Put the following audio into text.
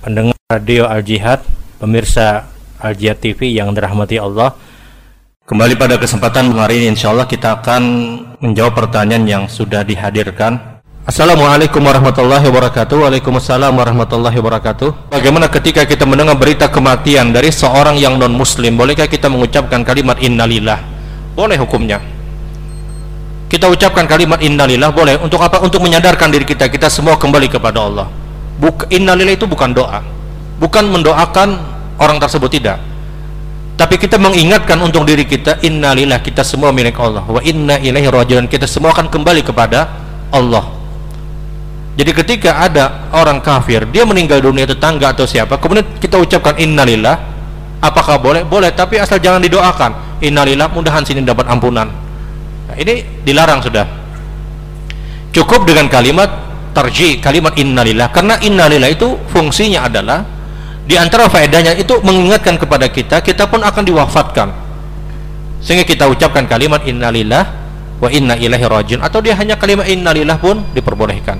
Radio Al Jihad, pemirsa Al Jihad TV yang dirahmati Allah. Kembali pada kesempatan hari ini insya Allah kita akan menjawab pertanyaan yang sudah dihadirkan. Assalamualaikum warahmatullahi wabarakatuh. Waalaikumsalam warahmatullahi wabarakatuh. Bagaimana ketika kita mendengar berita kematian dari seorang yang non muslim, bolehkah kita mengucapkan kalimat innalillah? Boleh hukumnya. Kita ucapkan kalimat innalillah boleh untuk apa? Untuk menyadarkan diri kita kita semua kembali kepada Allah. Buk innalillah itu bukan doa. Bukan mendoakan orang tersebut tidak. Tapi kita mengingatkan untuk diri kita innalillah kita semua milik Allah. Wa inna ilaihi rajiun kita semua akan kembali kepada Allah. Jadi ketika ada orang kafir dia meninggal dunia tetangga atau siapa kemudian kita ucapkan innalillah apakah boleh? boleh tapi asal jangan didoakan. Innalillah mudahan sini dapat ampunan. Nah, ini dilarang sudah. Cukup dengan kalimat tarji kalimat innalillah. Karena innalillah itu fungsinya adalah di antara faedahnya itu mengingatkan kepada kita kita pun akan diwafatkan. Sehingga kita ucapkan kalimat innalillah wa inna ilahi rajin atau dia hanya kalimat innalillah pun diperbolehkan